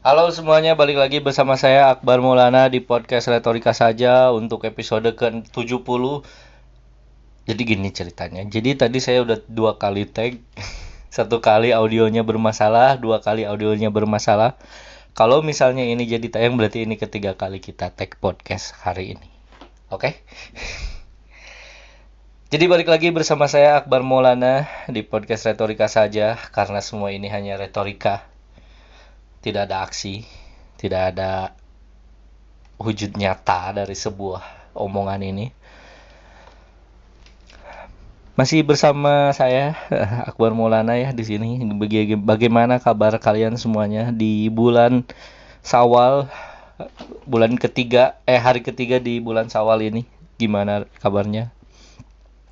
Halo semuanya, balik lagi bersama saya Akbar Maulana di podcast Retorika saja untuk episode ke-70. Jadi gini ceritanya. Jadi tadi saya udah dua kali tag. Satu kali audionya bermasalah, dua kali audionya bermasalah. Kalau misalnya ini jadi tayang berarti ini ketiga kali kita tag podcast hari ini. Oke? Jadi balik lagi bersama saya Akbar Maulana di podcast Retorika saja karena semua ini hanya retorika. Tidak ada aksi, tidak ada wujud nyata dari sebuah omongan ini. Masih bersama saya Akbar Maulana ya di sini. Baga- Bagaimana kabar kalian semuanya di bulan Sawal bulan ketiga eh hari ketiga di bulan Sawal ini? Gimana kabarnya?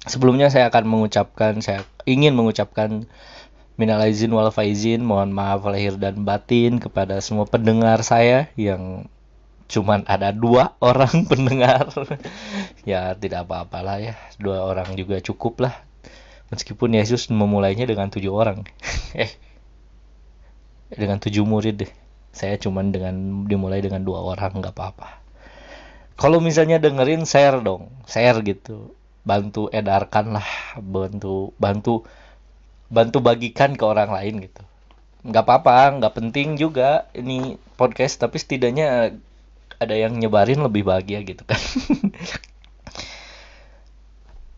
Sebelumnya saya akan mengucapkan saya ingin mengucapkan minal aizin wal faizin, mohon maaf lahir dan batin kepada semua pendengar saya yang cuman ada dua orang pendengar. Ya tidak apa-apalah ya. Dua orang juga cukup lah. Meskipun Yesus memulainya dengan tujuh orang. Eh dengan tujuh murid. Deh saya cuman dengan dimulai dengan dua orang nggak apa-apa. Kalau misalnya dengerin share dong. Share gitu. Bantu edarkan lah. Bantu bantu bantu bagikan ke orang lain gitu. Nggak apa-apa nggak penting juga ini podcast tapi setidaknya ada yang nyebarin lebih bahagia gitu kan.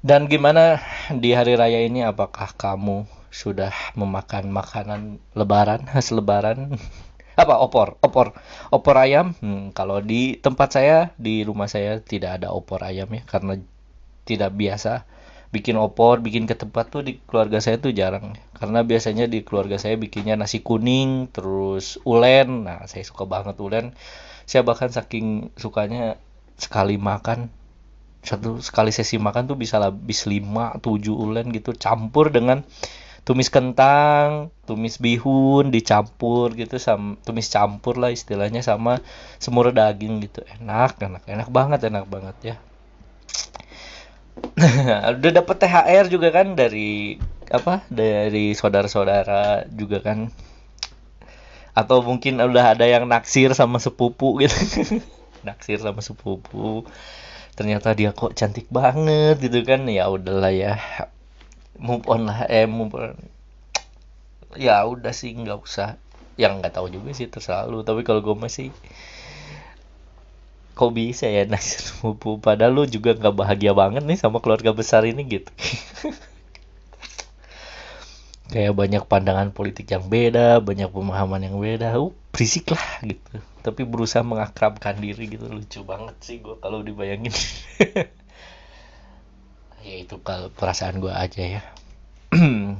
Dan gimana di hari raya ini? Apakah kamu sudah memakan makanan lebaran khas lebaran? Apa opor opor opor ayam? Hmm, kalau di tempat saya di rumah saya tidak ada opor ayam ya karena tidak biasa bikin opor bikin ke tempat tuh di keluarga saya tuh jarang. Karena biasanya di keluarga saya bikinnya nasi kuning terus ulen. Nah saya suka banget ulen. Saya bahkan saking sukanya sekali makan. Satu sekali sesi makan tuh bisa habis 5 7 ulen gitu. Campur dengan tumis kentang tumis bihun dicampur gitu sama tumis campur lah istilahnya sama semur daging gitu. Enak enak enak banget enak banget ya udah dapet THR juga kan dari apa dari saudara-saudara juga kan. Atau mungkin udah ada yang naksir sama sepupu gitu. Naksir sama sepupu. Ternyata dia kok cantik banget gitu kan. Ya udahlah ya. Move on lah eh move on. ya udah sih nggak usah. Yang nggak tahu juga sih terserah lu. Tapi kalau gue masih kok bisa ya naksir sepupu padahal lu juga nggak bahagia banget nih sama keluarga besar ini gitu. Kayak banyak pandangan politik yang beda banyak pemahaman yang beda. Uh berisik lah gitu. Tapi berusaha mengakrabkan diri gitu. Lucu banget sih gue kalau dibayangin. Ya itu kalau perasaan gue aja ya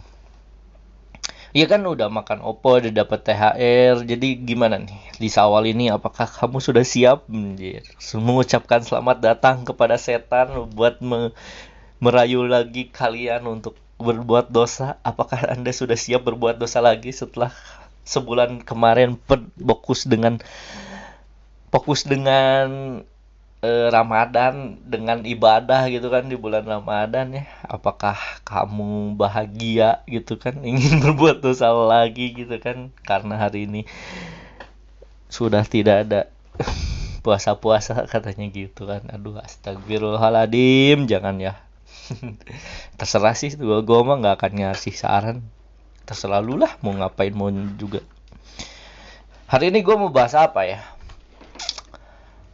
Iya kan udah makan opor, udah dapet THR, jadi gimana nih di sawal ini? Apakah kamu sudah siap Anjir, mengucapkan selamat datang kepada setan buat me- merayu lagi kalian untuk berbuat dosa? Apakah anda sudah siap berbuat dosa lagi setelah sebulan kemarin fokus dengan fokus dengan eh, Ramadan dengan ibadah gitu kan di bulan Ramadan ya. Apakah kamu bahagia gitu kan? Ingin berbuat dosa lagi gitu kan? Karena hari ini sudah tidak ada puasa-puasa katanya gitu kan. Aduh astagfirullahaladzim jangan ya. Terserah sih gua gua mah nggak akan ngasih saran. Terserah lu lah mau ngapain mau juga. Hari ini gua mau bahas apa ya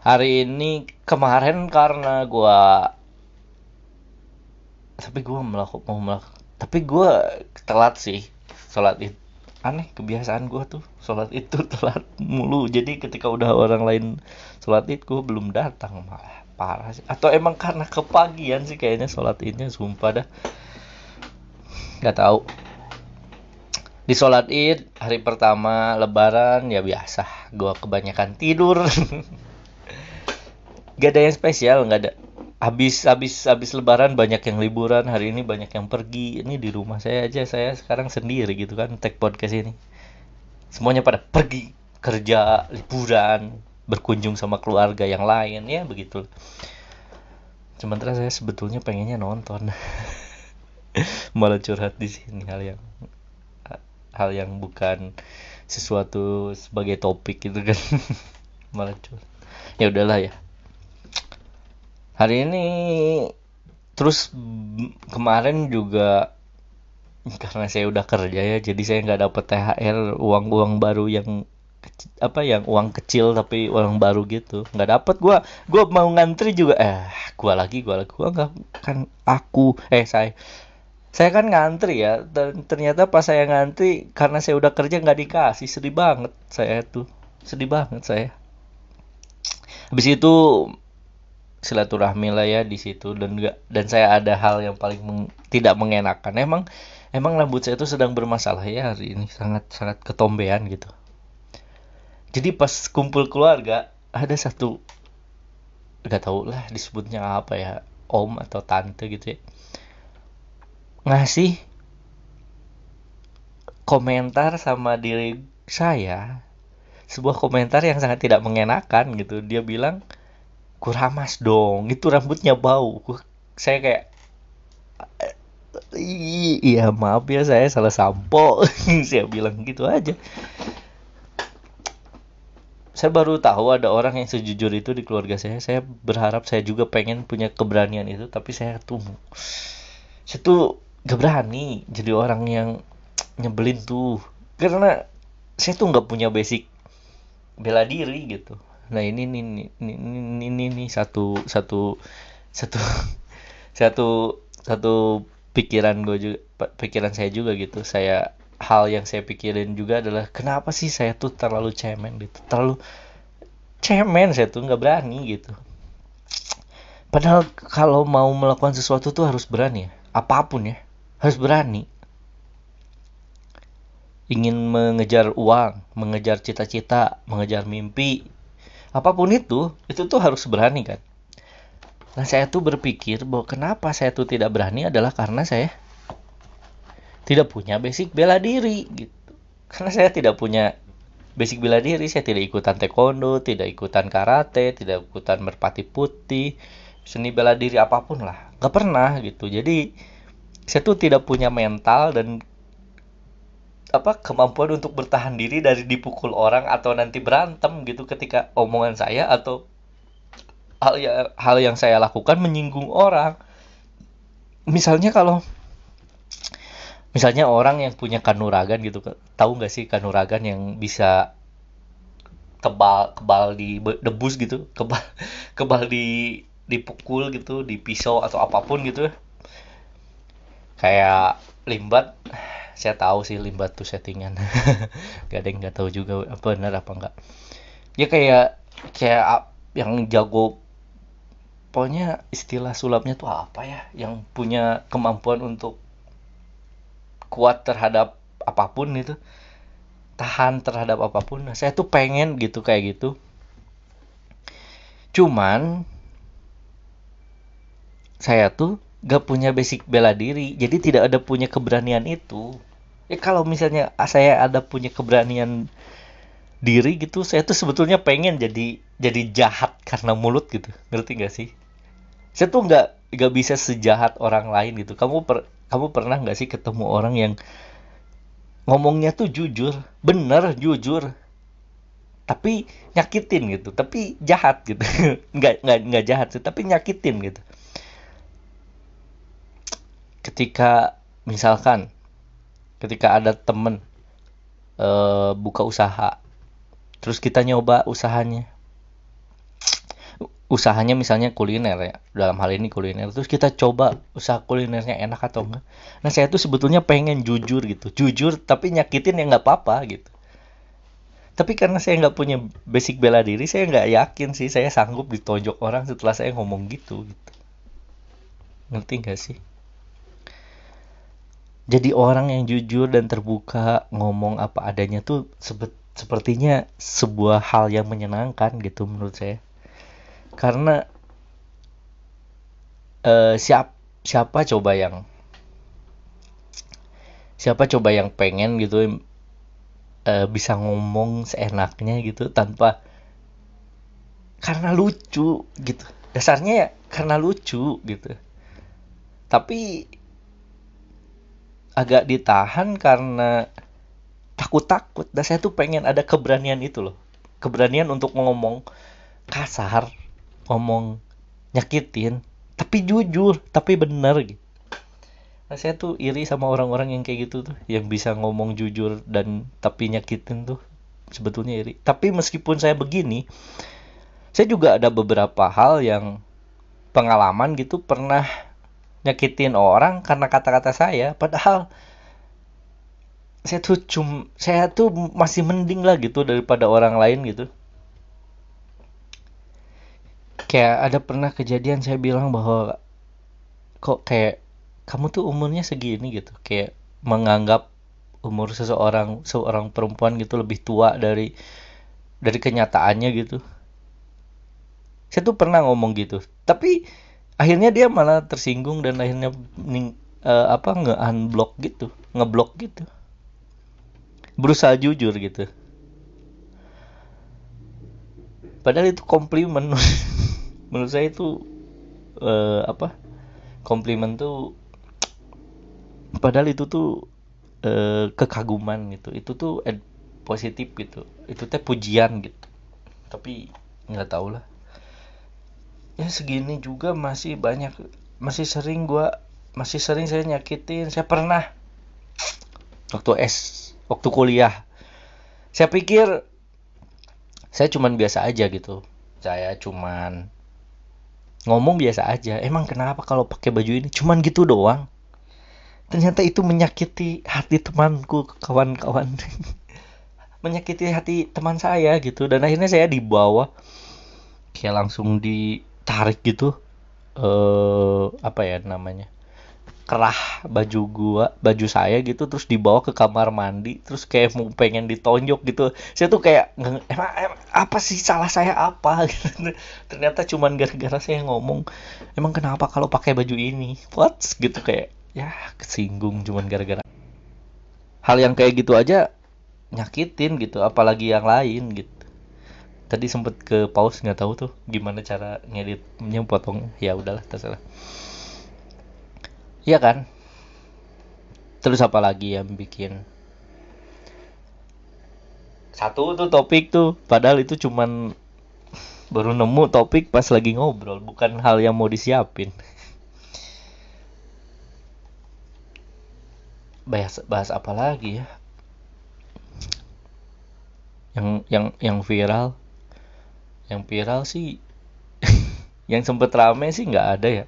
hari ini kemarin karena gua tapi gua melakukan mau tapi gua telat sih sholat id. Aneh kebiasaan gua tuh sholat itu telat mulu. Jadi ketika udah orang lain sholat id gua belum datang. Malah parah sih. Atau emang karena kepagian sih kayaknya sholat idnya sumpah dah. Nggak tahu. Di sholat id hari pertama lebaran ya biasa. Gua kebanyakan tidur gak ada yang spesial nggak ada. Habis habis habis lebaran banyak yang liburan hari ini banyak yang pergi. Ini di rumah saya aja saya sekarang sendiri gitu kan tag podcast ini. Semuanya pada pergi kerja liburan berkunjung sama keluarga yang lain ya begitu. Sementara saya sebetulnya pengennya nonton. Malah curhat di sini hal yang hal yang bukan sesuatu sebagai topik gitu kan. Malah curhat. Ya udahlah ya hari ini terus kemarin juga karena saya udah kerja ya jadi saya nggak dapet THR uang uang baru yang apa yang uang kecil tapi uang baru gitu. Nggak dapet gua gua mau ngantri juga. Eh gua lagi gua lagi gua nggak kan aku eh saya saya kan ngantri ya dan ternyata pas saya ngantri karena saya udah kerja nggak dikasih sedih banget saya tuh sedih banget saya. Habis itu silaturahmi lah ya di situ. Dan enggak dan saya ada hal yang paling meng- tidak mengenakan. Emang emang rambut saya itu sedang bermasalah ya hari ini. Sangat sangat ketombean gitu. Jadi pas kumpul keluarga ada satu nggak tahu lah disebutnya apa ya om atau tante gitu ya ngasih komentar sama diri saya. Sebuah komentar yang sangat tidak mengenakan gitu. Dia bilang kuramas dong. Itu rambutnya bau. Saya kayak "Ih, iya maaf ya saya salah sampo. Saya bilang gitu aja. Saya baru tahu ada orang yang sejujur itu di keluarga saya. Saya berharap saya juga pengen punya keberanian itu tapi saya tuh saya tuh gak berani jadi orang yang nyebelin tuh. Karena saya tuh nggak punya basic bela diri gitu nah ini nih ini ini ini, ini, satu satu satu satu satu pikiran gue juga pikiran saya juga gitu. Saya hal yang saya pikirin juga adalah kenapa sih saya tuh terlalu cemen gitu? Terlalu cemen saya tuh nggak berani gitu. Padahal kalau mau melakukan sesuatu tuh harus berani ya. Apa pun ya harus berani. Ingin mengejar uang mengejar cita-cita mengejar mimpi apa pun itu itu tuh harus berani kan? Nah saya tuh berpikir bahwa kenapa saya tuh tidak berani adalah karena saya tidak punya basic bela diri gitu. Karena saya tidak punya basic bela diri saya tidak ikutan taekwondo tidak ikutan karate tidak ikutan merpati putih seni bela diri apa pun lah. Nggak pernah gitu. Jadi saya tuh tidak punya mental dan apa kemampuan untuk bertahan diri dari dipukul orang atau nanti berantem gitu ketika omongan saya atau hal ya, hal yang saya lakukan menyinggung orang. Misalnya kalau misalnya orang yang punya kanuragan gitu tahu nggak sih kanuragan yang bisa kebal kebal di debus gitu kebal kebal di dipukul gitu di pisau atau apa pun gitu. Kayak limbat saya tahu sih limbat tuh settingan. Gak ada yang nggak tahu juga benar apa enggak. Ya kayak kayak yang jago pokoknya istilah sulapnya tuh apa ya? Yang punya kemampuan untuk kuat terhadap apa pun itu. Tahan terhadap apa pun. Nah, saya tuh pengen gitu kayak gitu. Cuman saya tuh gak punya basic bela diri jadi tidak ada punya keberanian itu. Ya kalau misalnya saya ada punya keberanian diri gitu saya tuh sebetulnya pengen jadi jadi jahat karena mulut gitu. Ngerti gak sih? Saya tuh nggak nggak bisa sejahat orang lain gitu. Kamu per, kamu pernah nggak sih ketemu orang yang ngomongnya tuh jujur? Bener jujur. Tapi nyakitin gitu. Tapi jahat gitu. Nggak nggak nggak jahat sih tapi nyakitin gitu ketika misalkan ketika ada temen uh, buka usaha terus kita nyoba usahanya. Usahanya misalnya kuliner ya dalam hal ini kuliner terus kita coba usaha kulinernya enak atau enggak. Nah saya tuh sebetulnya pengen jujur gitu jujur tapi nyakitin ya nggak apa-apa gitu. Tapi karena saya nggak punya basic bela diri saya nggak yakin sih saya sanggup ditonjok orang setelah saya ngomong gitu gitu. Ngerti nggak sih jadi orang yang jujur dan terbuka ngomong apa adanya tuh sepertinya sebuah hal yang menyenangkan gitu menurut saya. Karena uh, siap siapa coba yang siapa coba yang pengen gitu uh, bisa ngomong seenaknya gitu tanpa karena lucu gitu. Dasarnya ya karena lucu gitu. Tapi agak ditahan karena takut-takut. Dan saya tuh pengen ada keberanian itu loh. Keberanian untuk ngomong kasar ngomong nyakitin tapi jujur tapi bener gitu. Nah, saya tuh iri sama orang-orang yang kayak gitu tuh yang bisa ngomong jujur dan tapi nyakitin tuh sebetulnya iri. Tapi meskipun saya begini saya juga ada beberapa hal yang pengalaman gitu pernah nyakitin orang karena kata-kata saya. Padahal saya tuh cum saya tuh masih mending lah gitu daripada orang lain gitu. Kayak ada pernah kejadian saya bilang bahwa kok kayak kamu tuh umurnya segini gitu. Kayak menganggap umur seseorang seorang perempuan gitu lebih tua dari dari kenyataannya gitu. Saya tuh pernah ngomong gitu. Tapi akhirnya dia malah tersinggung dan akhirnya uh, apa nge unblock gitu ngeblok gitu. Berusaha jujur gitu. Padahal itu komplimen. Menurut saya itu uh, apa komplimen tuh padahal itu tuh uh, kekaguman gitu. Itu tuh positif gitu. Itu teh pujian gitu. Tapi nggak tahu lah ya segini juga masih banyak masih sering gua masih sering saya nyakitin. Saya pernah waktu S waktu kuliah. Saya pikir saya cuman biasa aja gitu. Saya cuman ngomong biasa aja. Emang kenapa kalau pakai baju ini? Cuman gitu doang. Ternyata itu menyakiti hati temanku kawan-kawan. Menyakiti hati teman saya gitu. Dan akhirnya saya dibawa kayak langsung ditarik gitu eh apa ya namanya kerah baju gua baju saya gitu terus dibawa ke kamar mandi terus kayak mau pengen ditonjok gitu. Saya tuh kayak emang, emang apa sih salah saya apa? Gitu. ternyata cuman gara-gara saya ngomong emang kenapa kalau pakai baju ini? What? Gitu kayak ya kesinggung cuman gara-gara. Hal yang kayak gitu aja nyakitin gitu apalagi yang lain gitu tadi sempet ke pause nggak tahu tuh gimana cara ngeditnya potong ya udahlah terserah. Iya kan? Terus apa lagi yang bikin? Satu tuh topik tuh padahal itu cuman baru nemu topik pas lagi ngobrol bukan hal yang mau disiapin. Bahas bahas apa lagi ya? Yang yang yang viral yang viral sih yang sempet rame sih nggak ada ya.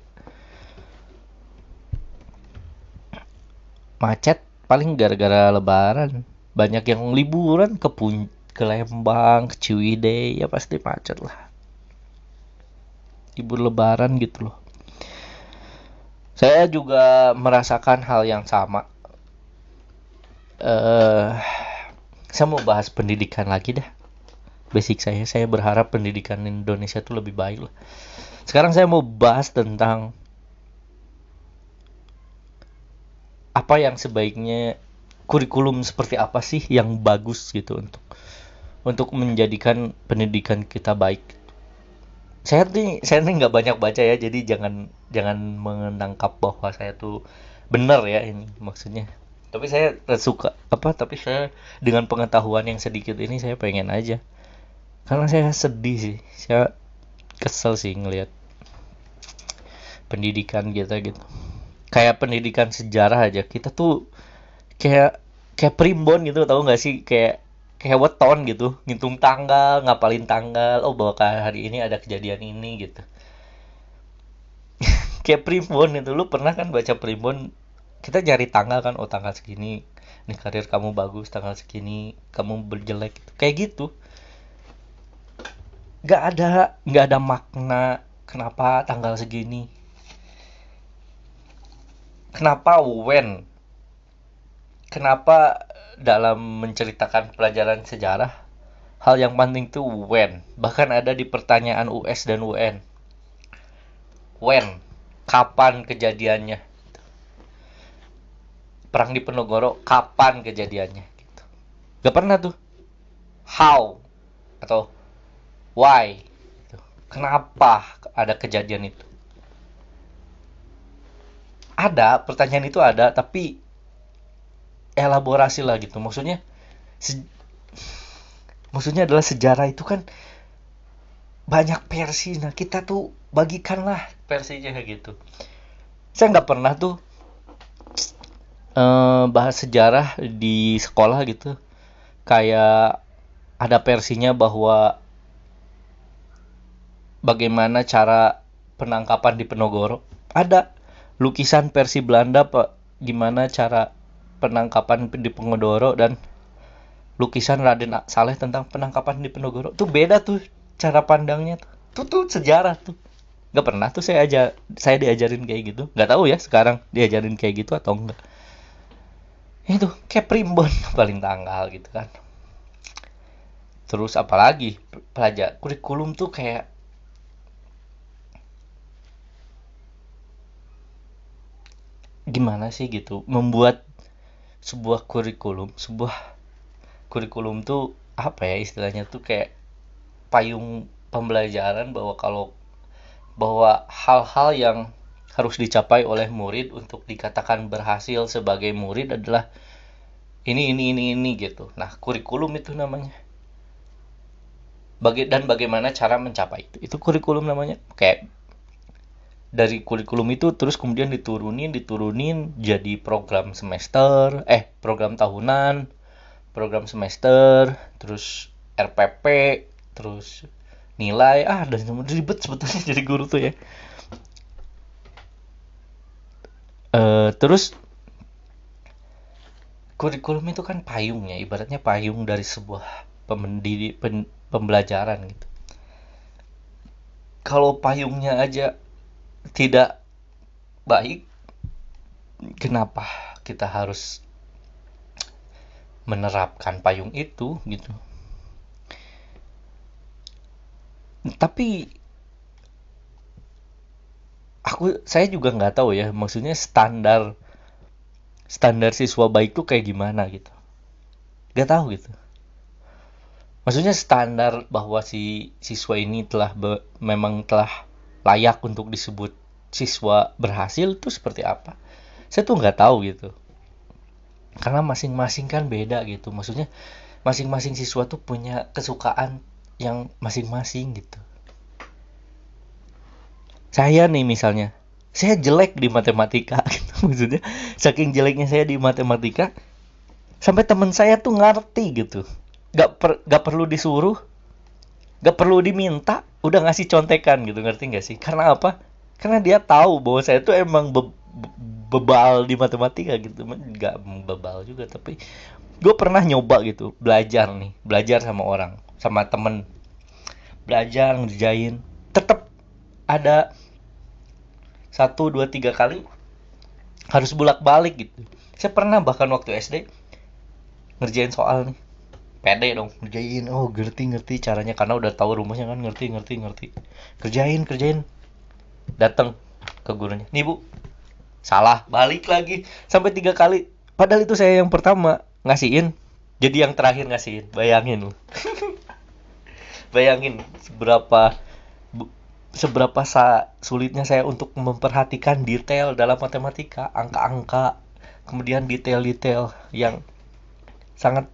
Macet paling gara-gara lebaran. Banyak yang liburan ke Pun ke Lembang ke Ciwidey ya pasti macet lah. Libur lebaran gitu loh. Saya juga merasakan hal yang sama. Uh, saya mau bahas pendidikan lagi dah basic saya saya berharap pendidikan Indonesia itu lebih baik lah. Sekarang saya mau bahas tentang apa yang sebaiknya kurikulum seperti apa sih yang bagus gitu untuk untuk menjadikan pendidikan kita baik. Saya nih saya nih nggak banyak baca ya jadi jangan jangan menangkap bahwa saya tuh benar ya ini maksudnya. Tapi saya suka apa tapi saya dengan pengetahuan yang sedikit ini saya pengen aja karena saya sedih sih. Saya kesel sih ngelihat pendidikan kita gitu. Kayak pendidikan sejarah aja. Kita tuh kayak kayak primbon gitu tahu nggak sih? Kayak kayak weton gitu. Ngitung tanggal ngapalin tanggal. Oh bahwa hari ini ada kejadian ini gitu. Kayak primbon itu. Lu pernah kan baca primbon? Kita nyari tanggal kan. Oh tanggal segini. Nih karir kamu bagus tanggal segini. Kamu berjelek. Gitu. kayak gitu nggak ada nggak ada makna kenapa tanggal segini. Kenapa when? Kenapa dalam menceritakan pelajaran sejarah hal yang penting itu when? Bahkan ada di pertanyaan US dan UN when? Kapan kejadiannya? Perang di Penogoro kapan kejadiannya? Gitu. gak pernah tuh. How? Atau why? Kenapa ada kejadian itu? Ada pertanyaan itu ada tapi elaborasi lah gitu. Maksudnya se maksudnya adalah sejarah itu kan banyak versi nah kita tuh bagikanlah. Versinya gitu. Saya nggak pernah tuh eh, bahas sejarah di sekolah gitu. Kayak ada versinya bahwa bagaimana cara penangkapan di Penogoro? Ada. Lukisan versi Belanda pak. Gimana cara penangkapan di Penogoro dan lukisan Raden Saleh tentang penangkapan di Penogoro? Tuh beda tuh cara pandangnya tuh. Tuh, tuh sejarah tuh. Nggak pernah tuh saya aja saya diajarin kayak gitu. Nggak tahu ya sekarang diajarin kayak gitu atau enggak itu kayak primbon paling tanggal gitu kan. Terus apalagi pelajar kurikulum tuh kayak gimana sih gitu membuat sebuah kurikulum sebuah kurikulum tuh apa ya istilahnya tuh kayak payung pembelajaran bahwa kalau bahwa hal-hal yang harus dicapai oleh murid untuk dikatakan berhasil sebagai murid adalah ini ini ini ini gitu. Nah, kurikulum itu namanya. Baga dan bagaimana cara mencapai itu. Itu kurikulum namanya. Kayak dari kurikulum itu terus kemudian diturunin diturunin jadi program semester, eh program tahunan, program semester, terus RPP, terus nilai. Ah dan ribet sebetulnya jadi guru tuh ya. Uh, terus kurikulum itu kan payungnya ibaratnya payung dari sebuah pembelajaran gitu. Kalau payungnya aja tidak baik kenapa kita harus menerapkan payung itu gitu? Tapi aku saya juga nggak tahu ya maksudnya standar standar siswa baik tuh kayak gimana gitu? Nggak tahu gitu. Maksudnya standar bahwa si siswa ini telah be, memang telah layak untuk disebut siswa berhasil tuh seperti apa? Saya tuh nggak tahu gitu. Karena masing-masing kan beda gitu. Maksudnya masing-masing siswa tuh punya kesukaan yang masing-masing gitu. Saya nih misalnya saya jelek di matematika gitu maksudnya. Saking jeleknya saya di matematika sampai teman saya tuh ngerti gitu. Gak per, gak perlu disuruh gak perlu diminta udah ngasih contekan gitu ngerti gak sih? Karena apa? Karena dia tahu bahwa saya tuh emang be, be, bebal di matematika gitu. Gak bebal juga tapi gue pernah nyoba gitu belajar nih belajar sama orang sama temen. Belajar ngerjain tetap ada satu dua tiga kali harus bolak balik gitu. Saya pernah bahkan waktu SD ngerjain soal nih pede dong. Ngerjain. Oh ngerti ngerti caranya. Karena udah tahu rumahnya kan. Ngerti ngerti ngerti. Kerjain kerjain. Datang ke gurunya. Nih bu. Salah. Balik lagi. Sampai tiga kali. Padahal itu saya yang pertama ngasihin. Jadi yang terakhir ngasihin. Bayangin loh bayangin seberapa seberapa sa sulitnya saya untuk memperhatikan detail dalam matematika. Angka-angka. Kemudian detail-detail yang sangat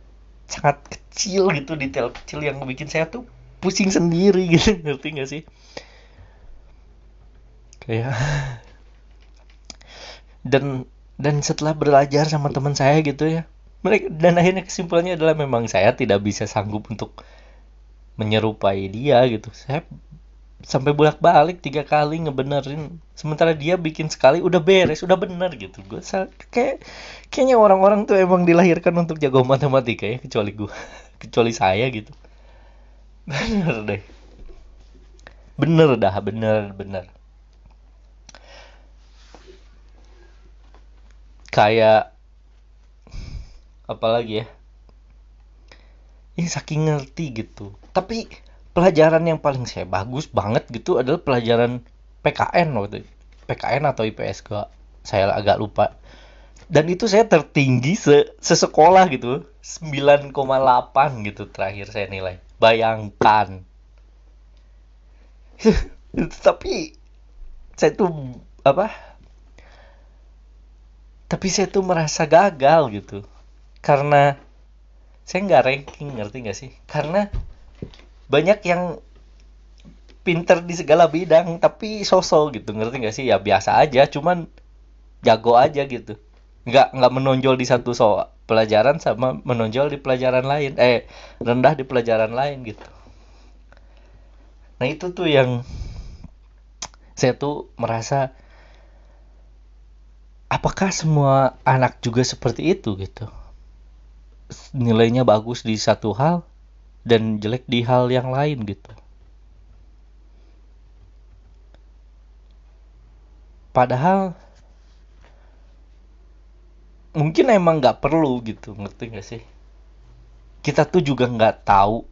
sangat kecil gitu detail kecil yang bikin saya tuh pusing sendiri gitu ngerti gak sih? Kayak dan dan setelah belajar sama teman saya gitu ya mereka dan akhirnya kesimpulannya adalah memang saya tidak bisa sanggup untuk menyerupai dia gitu. Saya sampai bolak balik tiga kali ngebenerin. Sementara dia bikin sekali udah beres udah bener gitu. Gue kayak kayaknya orang-orang tuh emang dilahirkan untuk jago matematika ya kecuali gue kecuali saya gitu. Bener deh. Bener dah bener bener. Kayak apalagi ya? Ini saking ngerti gitu. Tapi pelajaran yang paling saya bagus banget gitu adalah pelajaran PKN waktu itu. PKN atau IPS gak saya agak lupa. Dan itu saya tertinggi se sesekolah gitu 9,8 gitu terakhir saya nilai. Bayangkan. Tapi saya tuh apa tapi saya tuh merasa gagal gitu. Karena saya nggak ranking ngerti nggak sih? Karena banyak yang pinter di segala bidang tapi sosok gitu. Ngerti nggak sih? Ya biasa aja cuman jago aja gitu. Nggak nggak menonjol di satu so pelajaran sama menonjol di pelajaran lain. Eh rendah di pelajaran lain gitu. Nah itu tuh yang saya tuh merasa apakah semua anak juga seperti itu gitu? Nilainya bagus di satu hal dan jelek di hal yang lain gitu. Padahal mungkin emang nggak perlu gitu. Ngerti gak sih? Kita tuh juga nggak tahu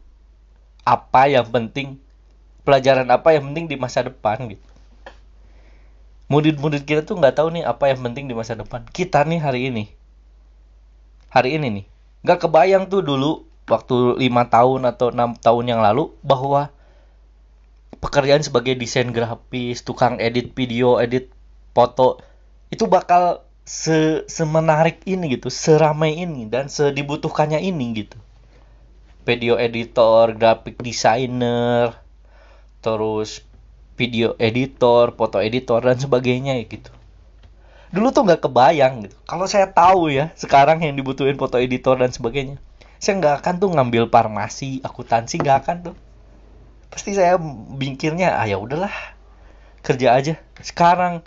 apa yang penting pelajaran apa yang penting di masa depan gitu. Murid-murid kita tuh nggak tahu nih apa yang penting di masa depan. Kita nih hari ini hari ini nih nggak kebayang tuh dulu waktu lima tahun atau enam tahun yang lalu bahwa pekerjaan sebagai desain grafis tukang edit video edit foto itu bakal se semenarik ini gitu, seramai ini dan sedibutuhkannya ini gitu. Video editor, graphic designer, terus video editor, foto editor dan sebagainya gitu. Dulu tuh nggak kebayang gitu. Kalau saya tahu ya sekarang yang dibutuhin foto editor dan sebagainya, saya nggak akan tuh ngambil farmasi, akuntansi nggak akan tuh. Pasti saya bingkirnya, ah ya udahlah kerja aja. Sekarang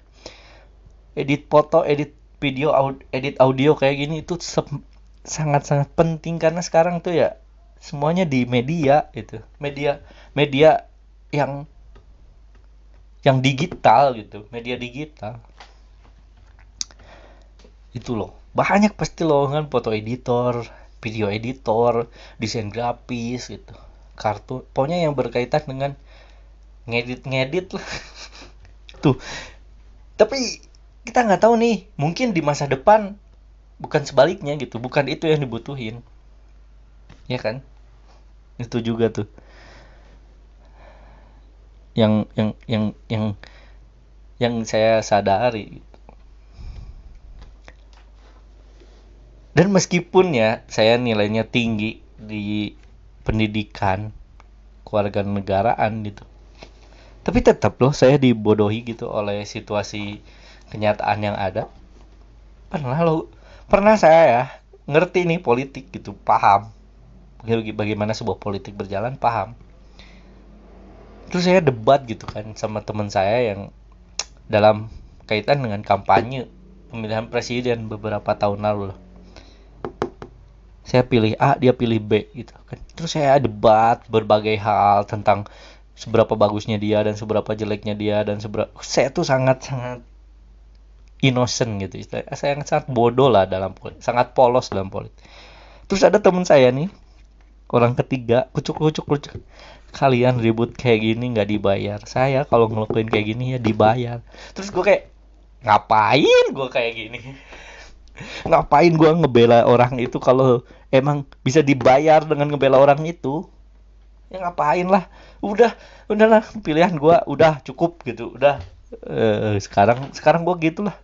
edit foto, edit video edit audio kayak gini itu sangat-sangat penting karena sekarang tuh ya semuanya di media itu media media yang yang digital gitu media digital itu loh banyak pasti lowongan foto editor video editor desain grafis gitu. Kartu pokoknya yang berkaitan dengan ngedit ngedit lah. Tuh. Tapi kita nggak tahu nih mungkin di masa depan bukan sebaliknya gitu bukan itu yang dibutuhin. Ya kan? Itu juga tuh. Yang yang yang yang yang saya sadari gitu. Dan meskipun ya saya nilainya tinggi di pendidikan keluarga negaraan gitu. Tapi tetap loh saya dibodohi gitu oleh situasi kenyataan yang ada. Pernah lo pernah saya ya ngerti nih politik gitu paham. Bagaimana sebuah politik berjalan paham. Terus saya debat gitu kan sama teman saya yang dalam kaitan dengan kampanye pemilihan presiden beberapa tahun lalu loh saya pilih A dia pilih B gitu kan. Terus saya debat berbagai hal tentang seberapa bagusnya dia dan seberapa jeleknya dia dan seberapa saya tuh sangat sangat innocent gitu. Saya sangat sangat bodoh lah dalam politik sangat polos dalam politik terus ada teman saya nih orang ketiga kucuk kucuk. Kucuk kalian ribut kayak gini nggak dibayar. Saya kalau ngelakuin kayak gini ya dibayar. Terus gue kayak ngapain gue kayak gini ngapain gue ngebela orang itu kalau emang bisa dibayar dengan ngebela orang itu? Ya ngapain lah. Udah udahlah pilihan gue udah cukup gitu udah. Uh, sekarang sekarang gue gitulah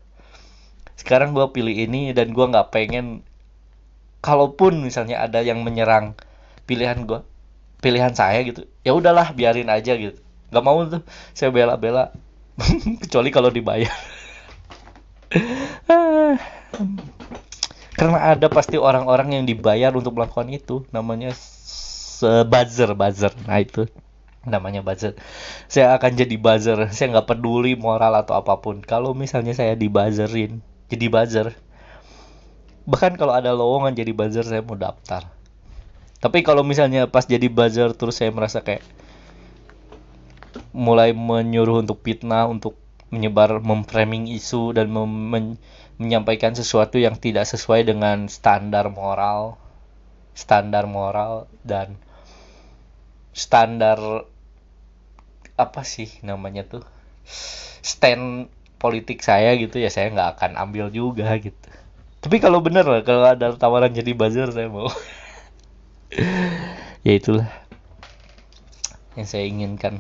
sekarang gue pilih ini dan gue nggak pengen. Kalaupun misalnya ada yang menyerang pilihan gue pilihan saya gitu ya udahlah biarin aja gitu. Nggak mau tuh saya bela-bela. Kecuali kalau dibayar karena ada pasti orang-orang yang dibayar untuk melakukan itu. Namanya buzzer buzzer. Nah itu namanya buzzer. Saya akan jadi buzzer. Saya nggak peduli moral atau apa pun. Kalau misalnya saya dibuzzerin jadi buzzer. Bahkan kalau ada lowongan jadi buzzer saya mau daftar. Tapi kalau misalnya pas jadi buzzer terus saya merasa kayak mulai menyuruh untuk fitnah untuk menyebar memframing isu dan mem menyampaikan sesuatu yang tidak sesuai dengan standar moral standar moral dan standar apa sih namanya tuh stand politik saya gitu ya saya nggak akan ambil juga gitu. Tapi kalau bener lah kalau ada tawaran jadi buzzer saya mau. Ya itulah yang saya inginkan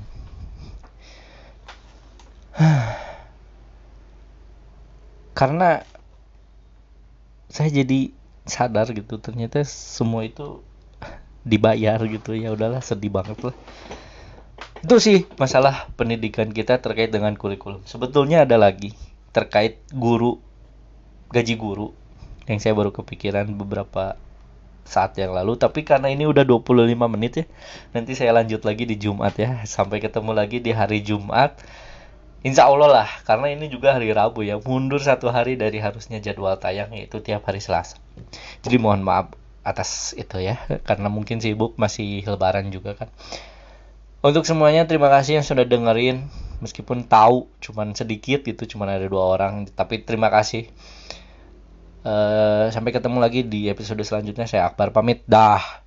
karena saya jadi sadar gitu ternyata semua itu dibayar gitu. Ya udahlah sedih banget lah. Itu sih masalah pendidikan kita terkait dengan kurikulum. Sebetulnya ada lagi terkait guru gaji guru yang saya baru kepikiran beberapa saat yang lalu. Tapi karena ini udah 25 menit ya nanti saya lanjut lagi di Jumat ya. Sampai ketemu lagi di hari Jumat Insya Allah lah karena ini juga hari Rabu ya mundur satu hari dari harusnya jadwal tayang yaitu tiap hari Selasa jadi mohon maaf atas itu ya karena mungkin sibuk masih lebaran juga kan untuk semuanya terima kasih yang sudah dengerin meskipun tahu cuman sedikit gitu cuman ada dua orang tapi terima kasih Uh, sampai ketemu lagi di episode selanjutnya. Saya Akbar pamit. Dah.